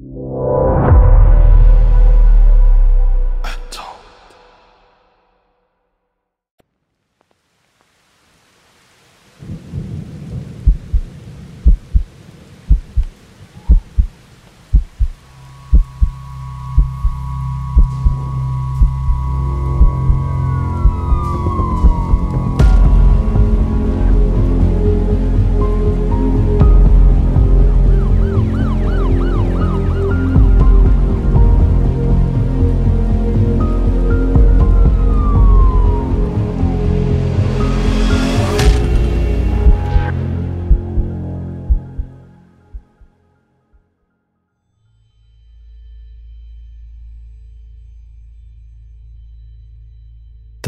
you.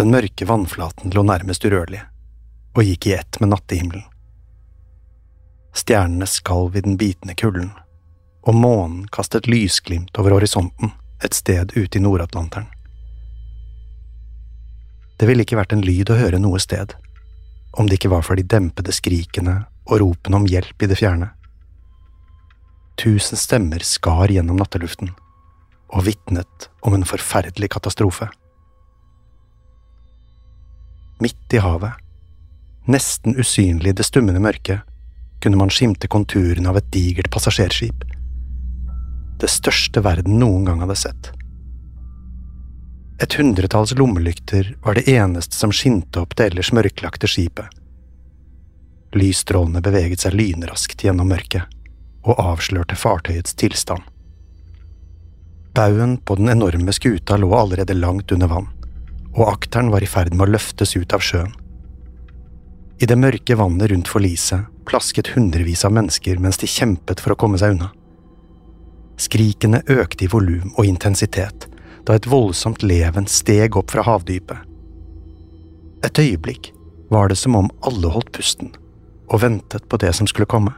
Den mørke vannflaten lå nærmest urørlig, og gikk i ett med nattehimmelen. Stjernene skalv i den bitende kulden, og månen kastet lysglimt over horisonten et sted ute i Nord-Atlanteren. Det ville ikke vært en lyd å høre noe sted, om det ikke var for de dempede skrikene og ropene om hjelp i det fjerne. Tusen stemmer skar gjennom natteluften og vitnet om en forferdelig katastrofe. Midt i havet, nesten usynlig i det stummende mørket, kunne man skimte konturene av et digert passasjerskip. Det største verden noen gang hadde sett. Et hundretalls lommelykter var det eneste som skinte opp det ellers mørklagte skipet. Lysstrålene beveget seg lynraskt gjennom mørket og avslørte fartøyets tilstand. Baugen på den enorme skuta lå allerede langt under vann, og akteren var i ferd med å løftes ut av sjøen. I det mørke vannet rundt forliset plasket hundrevis av mennesker mens de kjempet for å komme seg unna. Skrikene økte i volum og intensitet da et voldsomt leven steg opp fra havdypet. Et øyeblikk var det som om alle holdt pusten og ventet på det som skulle komme.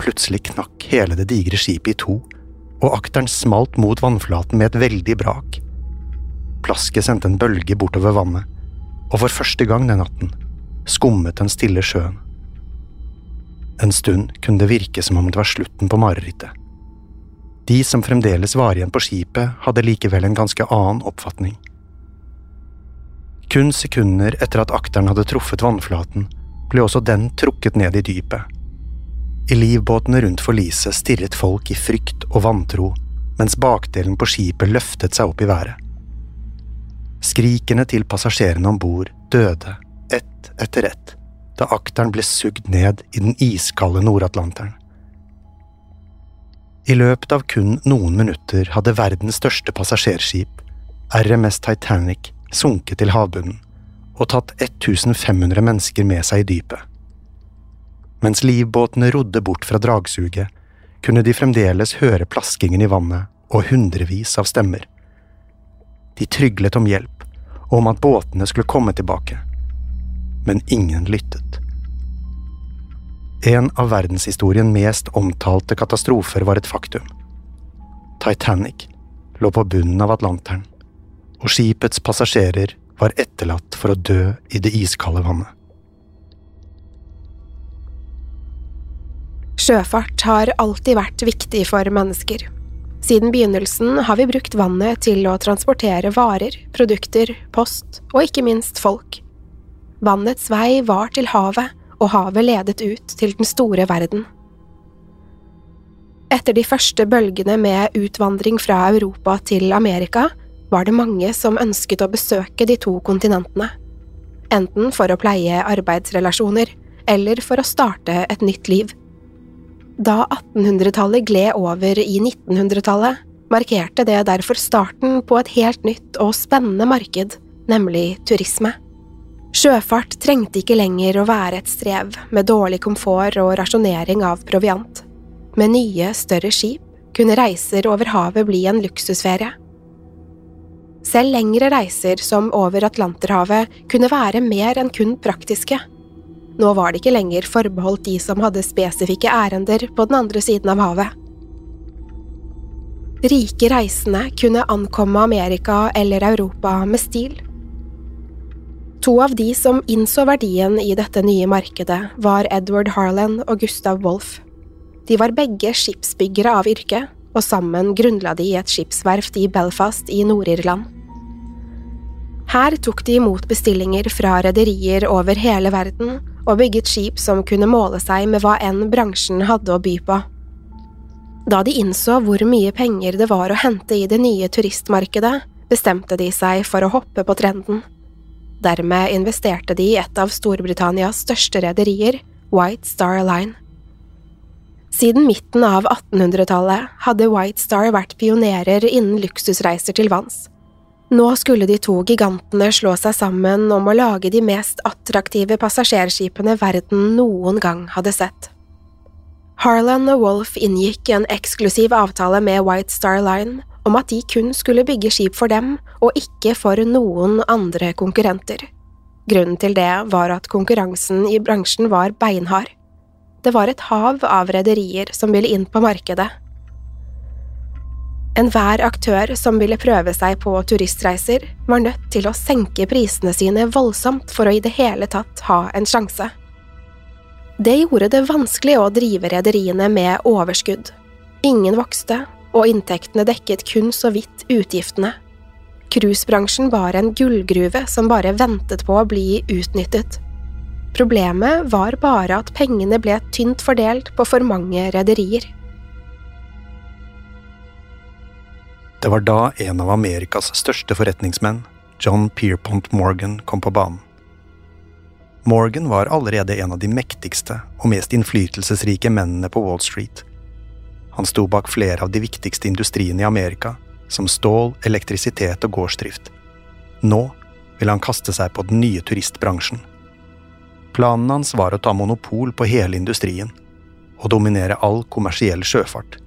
Plutselig knakk hele det digre skipet i to, og akteren smalt mot vannflaten med et veldig brak. Plasket sendte en bølge bortover vannet, og for første gang den natten skummet den stille sjøen. En stund kunne det virke som om det var slutten på marerittet. De som fremdeles var igjen på skipet, hadde likevel en ganske annen oppfatning. Kun sekunder etter at akteren hadde truffet vannflaten, ble også den trukket ned i dypet. I livbåtene rundt forliset stirret folk i frykt og vantro, mens bakdelen på skipet løftet seg opp i været. Skrikene til passasjerene om bord døde ett etter ett da akteren ble sugd ned i den iskalde Nord-Atlanteren. I løpet av kun noen minutter hadde verdens største passasjerskip, RMS Titanic, sunket til havbunnen og tatt 1500 mennesker med seg i dypet. Mens livbåtene rodde bort fra dragsuget, kunne de fremdeles høre plaskingen i vannet og hundrevis av stemmer. De tryglet om hjelp og om at båtene skulle komme tilbake, men ingen lyttet. En av verdenshistorien mest omtalte katastrofer var et faktum. Titanic lå på bunnen av Atlanteren, og skipets passasjerer var etterlatt for å dø i det iskalde vannet. Sjøfart har alltid vært viktig for mennesker. Siden begynnelsen har vi brukt vannet til å transportere varer, produkter, post og ikke minst folk. Vannets vei var til havet, og havet ledet ut til den store verden. Etter de første bølgene med utvandring fra Europa til Amerika var det mange som ønsket å besøke de to kontinentene, enten for å pleie arbeidsrelasjoner eller for å starte et nytt liv. Da 1800-tallet gled over i 1900-tallet, markerte det derfor starten på et helt nytt og spennende marked, nemlig turisme. Sjøfart trengte ikke lenger å være et strev med dårlig komfort og rasjonering av proviant. Med nye, større skip kunne reiser over havet bli en luksusferie. Selv lengre reiser, som over Atlanterhavet, kunne være mer enn kun praktiske. Nå var det ikke lenger forbeholdt de som hadde spesifikke ærender på den andre siden av havet. Rike reisende kunne ankomme Amerika eller Europa med stil To av de som innså verdien i dette nye markedet, var Edward Harlan og Gustav Wolff. De var begge skipsbyggere av yrke, og sammen grunnla de et skipsverft i Belfast i Nord-Irland. Her tok de imot bestillinger fra rederier over hele verden og bygget skip som kunne måle seg med hva enn bransjen hadde å by på. Da de innså hvor mye penger det var å hente i det nye turistmarkedet, bestemte de seg for å hoppe på trenden. Dermed investerte de i et av Storbritannias største rederier, White Star Line. Siden midten av 1800-tallet hadde White Star vært pionerer innen luksusreiser til vanns. Nå skulle de to gigantene slå seg sammen om å lage de mest attraktive passasjerskipene verden noen gang hadde sett. Harlan og Wolf inngikk en eksklusiv avtale med White Star Line om at de kun skulle bygge skip for dem og ikke for noen andre konkurrenter. Grunnen til det var at konkurransen i bransjen var beinhard. Det var et hav av rederier som ville inn på markedet. Enhver aktør som ville prøve seg på turistreiser, var nødt til å senke prisene sine voldsomt for å i det hele tatt ha en sjanse. Det gjorde det vanskelig å drive rederiene med overskudd. Ingen vokste, og inntektene dekket kun så vidt utgiftene. Cruisebransjen var en gullgruve som bare ventet på å bli utnyttet. Problemet var bare at pengene ble tynt fordelt på for mange rederier. Det var da en av Amerikas største forretningsmenn, John Pierpont Morgan, kom på banen. Morgan var allerede en av de mektigste og mest innflytelsesrike mennene på Wall Street han sto bak flere av de viktigste industriene i Amerika, som stål, elektrisitet og gårdsdrift. Nå ville han kaste seg på den nye turistbransjen. Planen hans var å ta monopol på hele industrien og dominere all kommersiell sjøfart.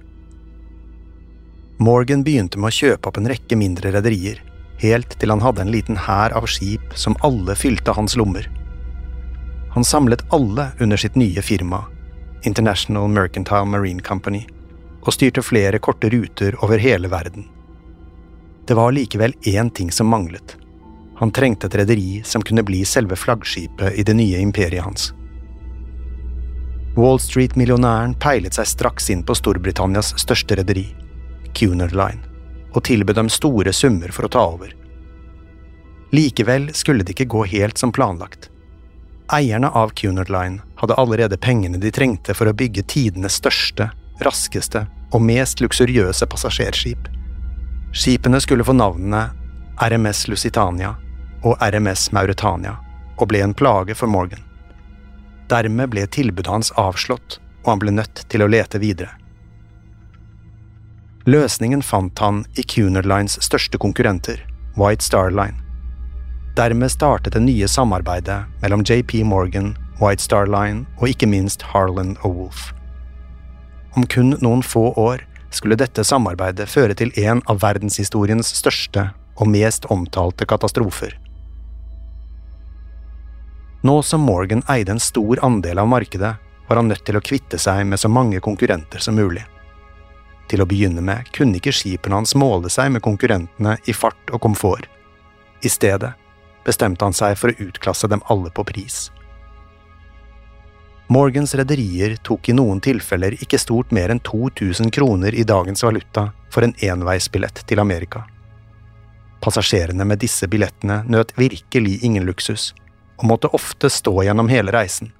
Morgan begynte med å kjøpe opp en rekke mindre rederier, helt til han hadde en liten hær av skip som alle fylte hans lommer. Han samlet alle under sitt nye firma, International Mercantile Marine Company, og styrte flere korte ruter over hele verden. Det var likevel én ting som manglet. Han trengte et rederi som kunne bli selve flaggskipet i det nye imperiet hans. Wall Street-millionæren peilet seg straks inn på Storbritannias største rederi, Cunard og tilbød dem store summer for å ta over. Likevel skulle det ikke gå helt som planlagt. Eierne av Cunard Line hadde allerede pengene de trengte for å bygge tidenes største raskeste og mest luksuriøse passasjerskip. Skipene skulle få navnene RMS Lusitania og RMS Mauretania, og ble en plage for Morgan. Dermed ble tilbudet hans avslått, og han ble nødt til å lete videre. Løsningen fant han i Cunard Lines største konkurrenter, White Star Line. Dermed startet det nye samarbeidet mellom JP Morgan, White Star Line og ikke minst Harlan og Wolff. Om kun noen få år skulle dette samarbeidet føre til en av verdenshistoriens største og mest omtalte katastrofer. Nå som Morgan eide en stor andel av markedet, var han nødt til å kvitte seg med så mange konkurrenter som mulig. Til å begynne med kunne ikke skipene hans måle seg med konkurrentene i fart og komfort. I stedet bestemte han seg for å utklasse dem alle på pris. Morgans rederier tok i noen tilfeller ikke stort mer enn 2000 kroner i dagens valuta for en enveisbillett til Amerika. Passasjerene med disse billettene nøt virkelig ingen luksus, og måtte ofte stå gjennom hele reisen.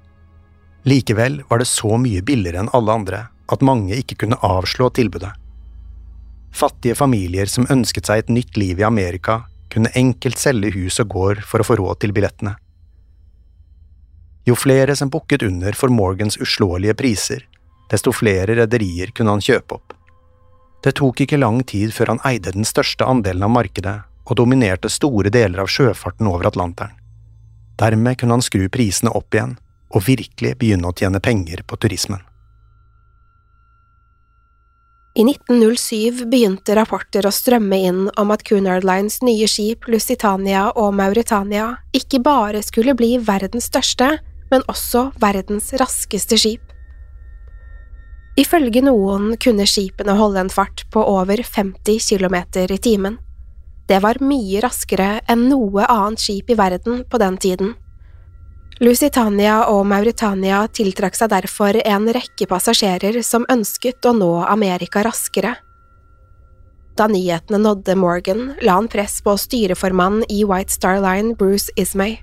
Likevel var det så mye billigere enn alle andre at mange ikke kunne avslå tilbudet. Fattige familier som ønsket seg et nytt liv i Amerika, kunne enkelt selge hus og gård for å få råd til billettene. Jo flere som bukket under for Morgans uslåelige priser, desto flere rederier kunne han kjøpe opp. Det tok ikke lang tid før han eide den største andelen av markedet og dominerte store deler av sjøfarten over Atlanteren. Dermed kunne han skru prisene opp igjen og virkelig begynne å tjene penger på turismen. I 1907 begynte rapporter å strømme inn om at Cunard Lines nye skip Lusitania og Mauritania ikke bare skulle bli verdens største, men også verdens raskeste skip. Ifølge noen kunne skipene holde en fart på over 50 km i timen. Det var mye raskere enn noe annet skip i verden på den tiden. Lusitania og Mauritania tiltrakk seg derfor en rekke passasjerer som ønsket å nå Amerika raskere. Da nyhetene nådde Morgan, la han press på styreformannen i White Star Line, Bruce Ismay.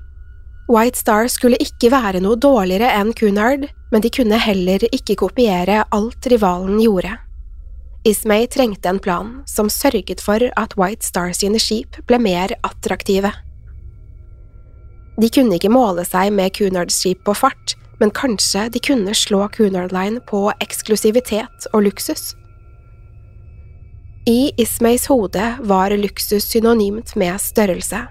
White Star skulle ikke være noe dårligere enn Cunard, men de kunne heller ikke kopiere alt rivalen gjorde. Ismay trengte en plan som sørget for at White Star sine skip ble mer attraktive. De kunne ikke måle seg med Cunard-skip på fart, men kanskje de kunne slå Cunard Line på eksklusivitet og luksus? I Ismays hode var luksus synonymt med størrelse.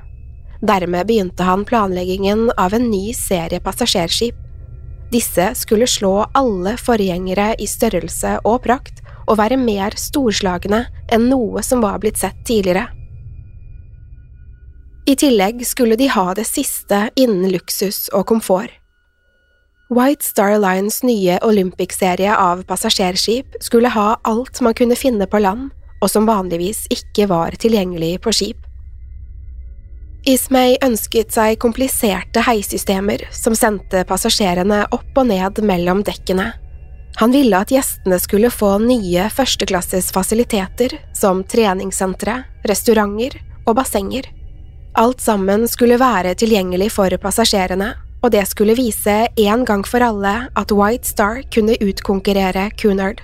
Dermed begynte han planleggingen av en ny serie passasjerskip. Disse skulle slå alle forgjengere i størrelse og prakt og være mer storslagne enn noe som var blitt sett tidligere. I tillegg skulle de ha det siste innen luksus og komfort. White Star Lines nye Olympic-serie av passasjerskip skulle ha alt man kunne finne på land, og som vanligvis ikke var tilgjengelig på skip. Ismay ønsket seg kompliserte heisystemer som sendte passasjerene opp og ned mellom dekkene. Han ville at gjestene skulle få nye førsteklasses fasiliteter som treningssentre, restauranter og bassenger. Alt sammen skulle være tilgjengelig for passasjerene, og det skulle vise en gang for alle at White Star kunne utkonkurrere Cunard.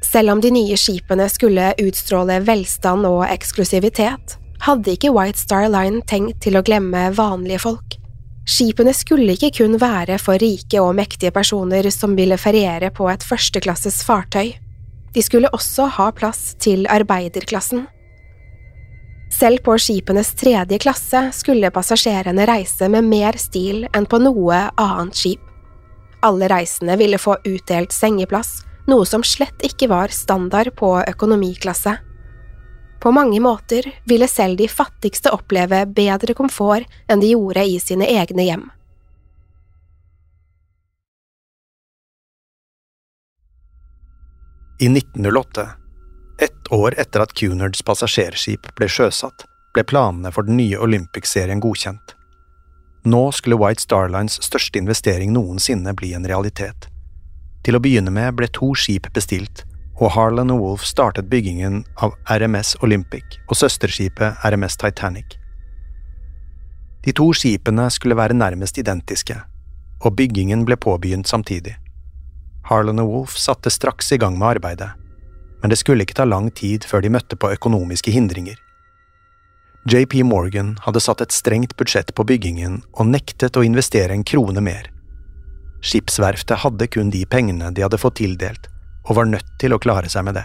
Selv om de nye skipene skulle utstråle velstand og eksklusivitet, hadde ikke White Star Line tenkt til å glemme vanlige folk. Skipene skulle ikke kun være for rike og mektige personer som ville feriere på et førsteklasses fartøy. De skulle også ha plass til arbeiderklassen. Selv på skipenes tredje klasse skulle passasjerene reise med mer stil enn på noe annet skip. Alle reisende ville få utdelt sengeplass, noe som slett ikke var standard på økonomiklasse. På mange måter ville selv de fattigste oppleve bedre komfort enn de gjorde i sine egne hjem. I 1908, ett år etter at Cunards passasjerskip ble sjøsatt, ble planene for den nye Olympic-serien godkjent. Nå skulle White Star Lines største investering noensinne bli en realitet. Til å begynne med ble to skip bestilt, og Harlan og Wolff startet byggingen av RMS Olympic og søsterskipet RMS Titanic. De to skipene skulle være nærmest identiske, og byggingen ble påbegynt samtidig. Harlan og Wolff satte straks i gang med arbeidet, men det skulle ikke ta lang tid før de møtte på økonomiske hindringer. JP Morgan hadde satt et strengt budsjett på byggingen og nektet å investere en krone mer. Skipsverftet hadde kun de pengene de hadde fått tildelt, og var nødt til å klare seg med det.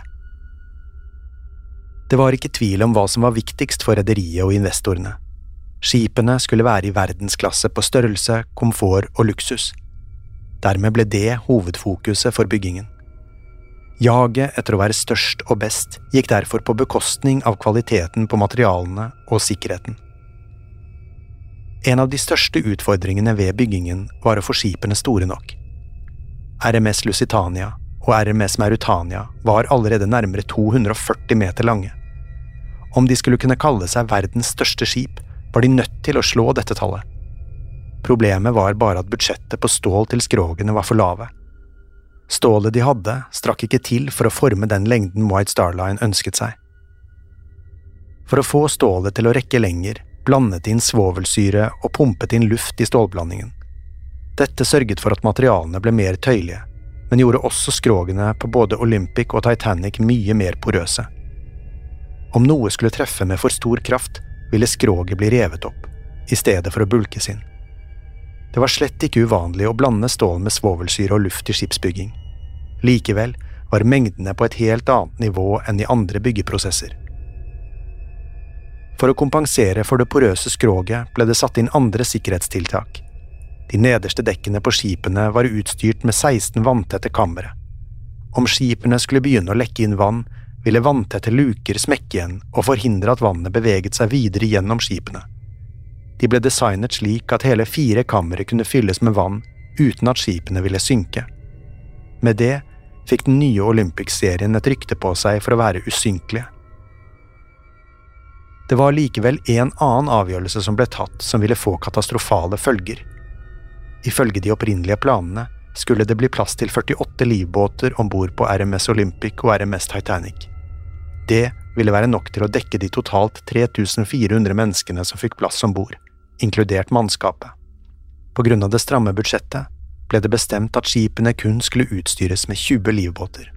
Det var ikke tvil om hva som var viktigst for rederiet og investorene. Skipene skulle være i verdensklasse på størrelse, komfort og luksus. Dermed ble det hovedfokuset for byggingen. Jaget etter å være størst og best gikk derfor på bekostning av kvaliteten på materialene og sikkerheten. En av de største utfordringene ved byggingen var å få skipene store nok. RMS Lusitania og RMS Mauritania var allerede nærmere 240 meter lange. Om de skulle kunne kalle seg verdens største skip, var de nødt til å slå dette tallet. Problemet var bare at budsjettet på stål til skrogene var for lave. Stålet de hadde, strakk ikke til for å forme den lengden White Star Line ønsket seg. For å få stålet til å rekke lenger, blandet de inn svovelsyre og pumpet inn luft i stålblandingen. Dette sørget for at materialene ble mer tøyelige, men gjorde også skrogene på både Olympic og Titanic mye mer porøse. Om noe skulle treffe med for stor kraft, ville skroget bli revet opp, i stedet for å bulkes inn. Det var slett ikke uvanlig å blande stål med svovelsyre og luft i skipsbygging. Likevel var mengdene på et helt annet nivå enn i andre byggeprosesser. For å kompensere for det porøse skroget ble det satt inn andre sikkerhetstiltak. De nederste dekkene på skipene var utstyrt med 16 vanntette kamre. Om skipene skulle begynne å lekke inn vann, ville vanntette luker smekke igjen og forhindre at vannet beveget seg videre gjennom skipene. De ble designet slik at hele fire kamre kunne fylles med vann uten at skipene ville synke. Med det fikk den nye Olympic-serien et rykte på seg for å være usynkelig. Det var likevel en annen avgjørelse som ble tatt som ville få katastrofale følger. Ifølge de opprinnelige planene skulle det bli plass til 48 livbåter om bord på RMS Olympic og RMS Titanic. Det ville være nok til å dekke de totalt 3400 menneskene som fikk plass om bord, inkludert mannskapet. På grunn av det stramme budsjettet ble det bestemt at skipene kun skulle utstyres med 20 livbåter.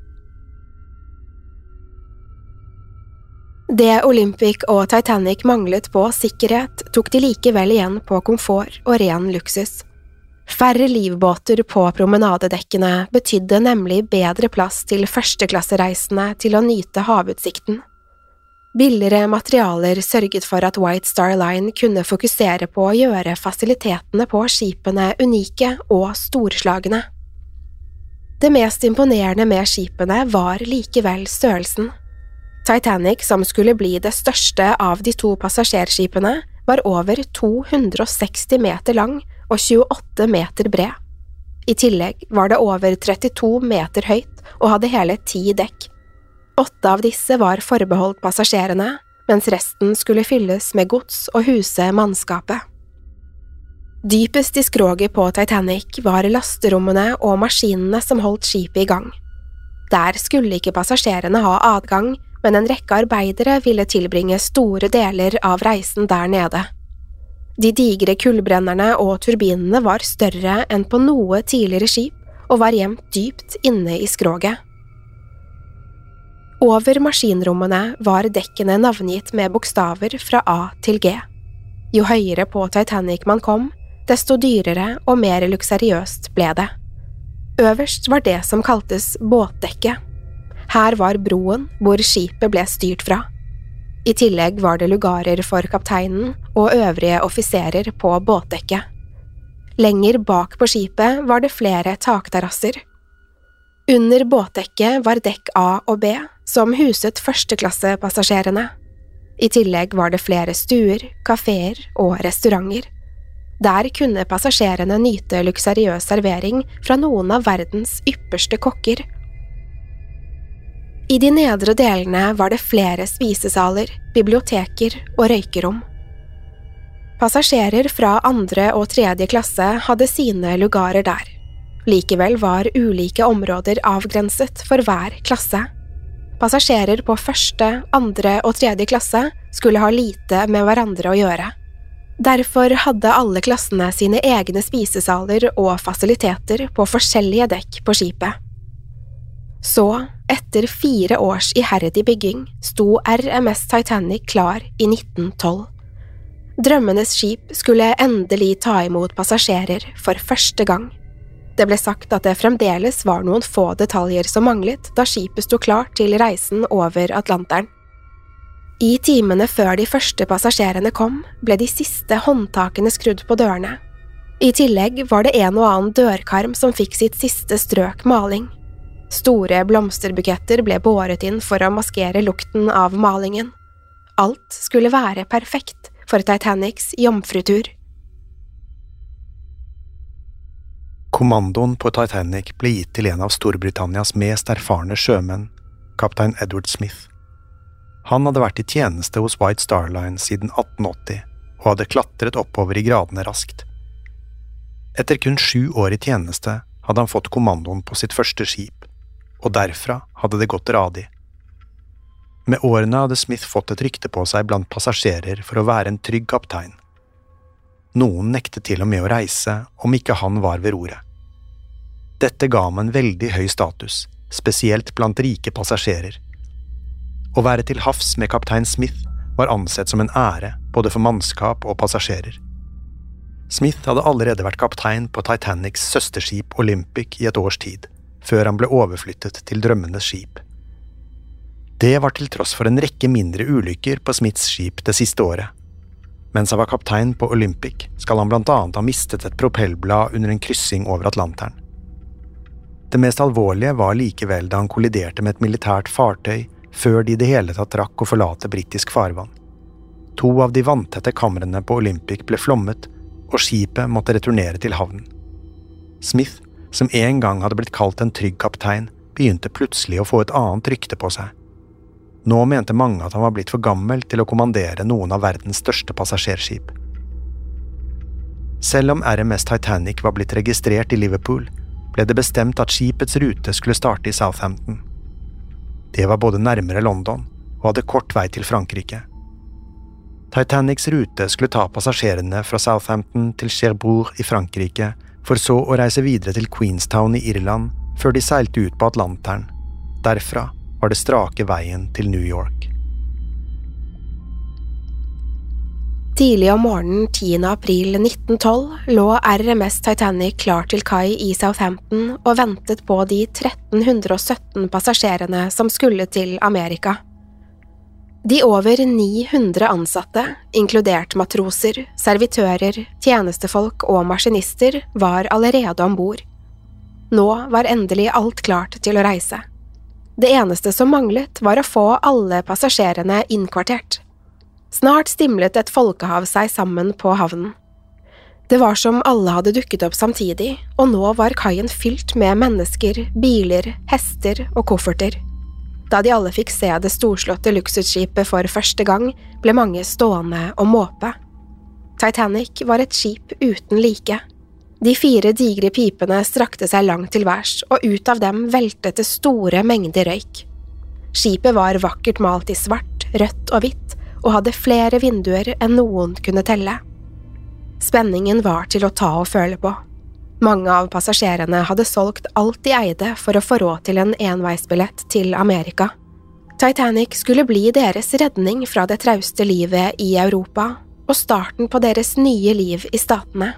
Det Olympic og Titanic manglet på sikkerhet, tok de likevel igjen på komfort og ren luksus. Færre livbåter på promenadedekkene betydde nemlig bedre plass til førsteklassereisende til å nyte havutsikten. Billigere materialer sørget for at White Star Line kunne fokusere på å gjøre fasilitetene på skipene unike og storslagne. Det mest imponerende med skipene var likevel størrelsen. Titanic, som skulle bli det største av de to passasjerskipene, var over 260 meter lang og 28 meter bred. I tillegg var det over 32 meter høyt og hadde hele ti dekk. Åtte av disse var forbeholdt passasjerene, mens resten skulle fylles med gods og huse mannskapet. Dypest i skroget på Titanic var lasterommene og maskinene som holdt skipet i gang. Der skulle ikke passasjerene ha adgang, men en rekke arbeidere ville tilbringe store deler av reisen der nede. De digre kullbrennerne og turbinene var større enn på noe tidligere skip og var gjemt dypt inne i skroget. Over maskinrommene var dekkene navngitt med bokstaver fra A til G. Jo høyere på Titanic man kom, desto dyrere og mer luksuriøst ble det. Øverst var det som kaltes båtdekket. Her var broen hvor skipet ble styrt fra. I tillegg var det lugarer for kapteinen og øvrige offiserer på båtdekket. Lenger bak på skipet var det flere takterrasser. Under båtdekket var dekk A og B, som huset førsteklassepassasjerene. I tillegg var det flere stuer, kafeer og restauranter. Der kunne passasjerene nyte luksuriøs servering fra noen av verdens ypperste kokker i de nedre delene var det flere spisesaler, biblioteker og røykerom. Passasjerer fra andre og tredje klasse hadde sine lugarer der. Likevel var ulike områder avgrenset for hver klasse. Passasjerer på første, andre og tredje klasse skulle ha lite med hverandre å gjøre. Derfor hadde alle klassene sine egne spisesaler og fasiliteter på forskjellige dekk på skipet. Så, etter fire års iherdig bygging, sto RMS Titanic klar i 1912. Drømmenes skip skulle endelig ta imot passasjerer for første gang. Det ble sagt at det fremdeles var noen få detaljer som manglet da skipet sto klart til reisen over Atlanteren. I timene før de første passasjerene kom, ble de siste håndtakene skrudd på dørene. I tillegg var det en og annen dørkarm som fikk sitt siste strøk maling. Store blomsterbuketter ble båret inn for å maskere lukten av malingen. Alt skulle være perfekt for Titanics jomfrutur. Kommandoen på Titanic ble gitt til en av Storbritannias mest erfarne sjømenn, kaptein Edward Smith. Han hadde vært i tjeneste hos White Star Line siden 1880 og hadde klatret oppover i gradene raskt. Etter kun sju år i tjeneste hadde han fått kommandoen på sitt første skip, og derfra hadde det gått radig. Med årene hadde Smith fått et rykte på seg blant passasjerer for å være en trygg kaptein. Noen nektet til og med å reise om ikke han var ved roret. Dette ga ham en veldig høy status, spesielt blant rike passasjerer. Å være til havs med kaptein Smith var ansett som en ære både for mannskap og passasjerer. Smith hadde allerede vært kaptein på Titanics søsterskip Olympic i et års tid, før han ble overflyttet til Drømmenes skip. Det var til tross for en rekke mindre ulykker på Smiths skip det siste året. Mens han var kaptein på Olympic, skal han blant annet ha mistet et propellblad under en kryssing over Atlanteren. Det mest alvorlige var likevel da han kolliderte med et militært fartøy før de i det hele tatt rakk å forlate britisk farvann. To av de vanntette kamrene på Olympic ble flommet, og skipet måtte returnere til havnen. Smith, som en gang hadde blitt kalt en trygg kaptein, begynte plutselig å få et annet rykte på seg. Nå mente mange at han var blitt for gammel til å kommandere noen av verdens største passasjerskip. Selv om RMS Titanic var blitt registrert i Liverpool, ble det bestemt at skipets rute skulle starte i Southampton. Det var både nærmere London og hadde kort vei til Frankrike. Titanics rute skulle ta passasjerene fra Southampton til Cherbourg i Frankrike, for så å reise videre til Queenstown i Irland før de seilte ut på Atlanteren. Derfra var det strake veien til New York. Tidlig om morgenen 10. april 1912 lå RMS Titanic klar til kai i Southampton og ventet på de 1317 passasjerene som skulle til Amerika. De over 900 ansatte, inkludert matroser, servitører, tjenestefolk og maskinister, var allerede om bord. Nå var endelig alt klart til å reise. Det eneste som manglet, var å få alle passasjerene innkvartert. Snart stimlet et folkehav seg sammen på havnen. Det var som alle hadde dukket opp samtidig, og nå var kaien fylt med mennesker, biler, hester og kofferter. Da de alle fikk se det storslåtte luksusskipet for første gang, ble mange stående og måpe. Titanic var et skip uten like. De fire digre pipene strakte seg langt til værs, og ut av dem veltet det store mengder røyk. Skipet var vakkert malt i svart, rødt og hvitt, og hadde flere vinduer enn noen kunne telle. Spenningen var til å ta og føle på. Mange av passasjerene hadde solgt alt de eide for å få råd til en enveisbillett til Amerika. Titanic skulle bli deres redning fra det trauste livet i Europa og starten på deres nye liv i Statene.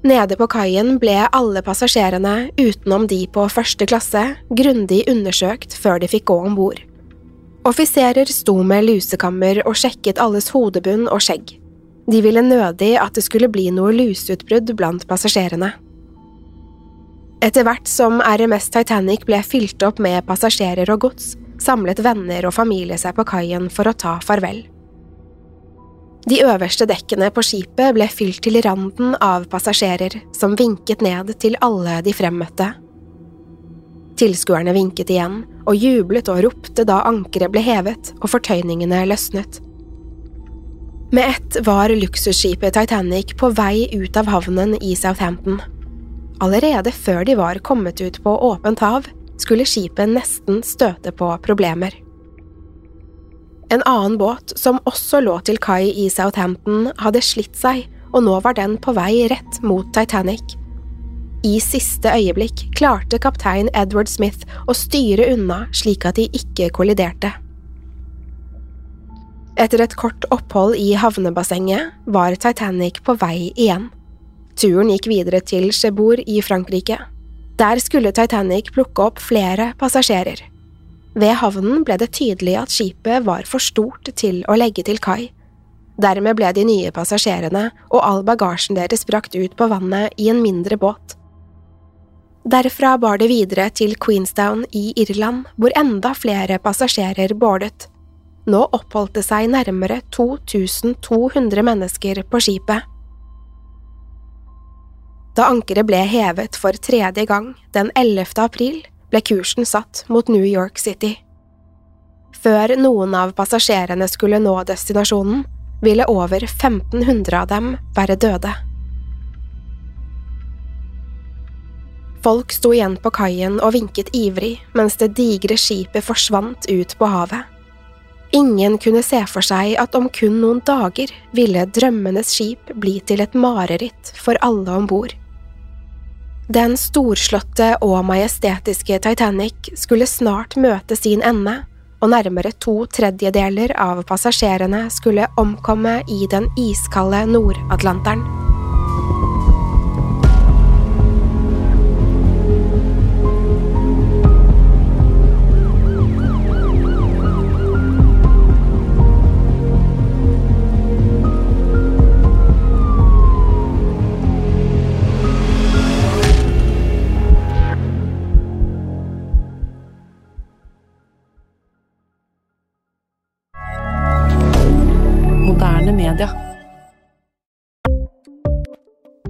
Nede på kaien ble alle passasjerene, utenom de på første klasse, grundig undersøkt før de fikk gå om bord. Offiserer sto med lusekammer og sjekket alles hodebunn og skjegg. De ville nødig at det skulle bli noe luseutbrudd blant passasjerene. Etter hvert som RMS Titanic ble fylt opp med passasjerer og gods, samlet venner og familie seg på kaien for å ta farvel. De øverste dekkene på skipet ble fylt til randen av passasjerer som vinket ned til alle de fremmøtte. Tilskuerne vinket igjen, og jublet og ropte da ankeret ble hevet og fortøyningene løsnet. Med ett var luksusskipet Titanic på vei ut av havnen i Southampton. Allerede før de var kommet ut på åpent hav, skulle skipet nesten støte på problemer. En annen båt, som også lå til kai i Southampton, hadde slitt seg, og nå var den på vei rett mot Titanic. I siste øyeblikk klarte kaptein Edward Smith å styre unna slik at de ikke kolliderte. Etter et kort opphold i havnebassenget var Titanic på vei igjen. Turen gikk videre til Chebourg i Frankrike. Der skulle Titanic plukke opp flere passasjerer. Ved havnen ble det tydelig at skipet var for stort til å legge til kai. Dermed ble de nye passasjerene og all bagasjen deres brakt ut på vannet i en mindre båt. Derfra bar det videre til Queenstown i Irland, hvor enda flere passasjerer bordet. Nå oppholdt det seg nærmere 2200 mennesker på skipet. Da ankeret ble hevet for tredje gang den 11. april, ble kursen satt mot New York City. Før noen av passasjerene skulle nå destinasjonen, ville over 1500 av dem være døde. Folk sto igjen på kaien og vinket ivrig mens det digre skipet forsvant ut på havet. Ingen kunne se for seg at om kun noen dager ville drømmenes skip bli til et mareritt for alle om bord. Den storslåtte og majestetiske Titanic skulle snart møte sin ende, og nærmere to tredjedeler av passasjerene skulle omkomme i den iskalde Nord-Atlanteren.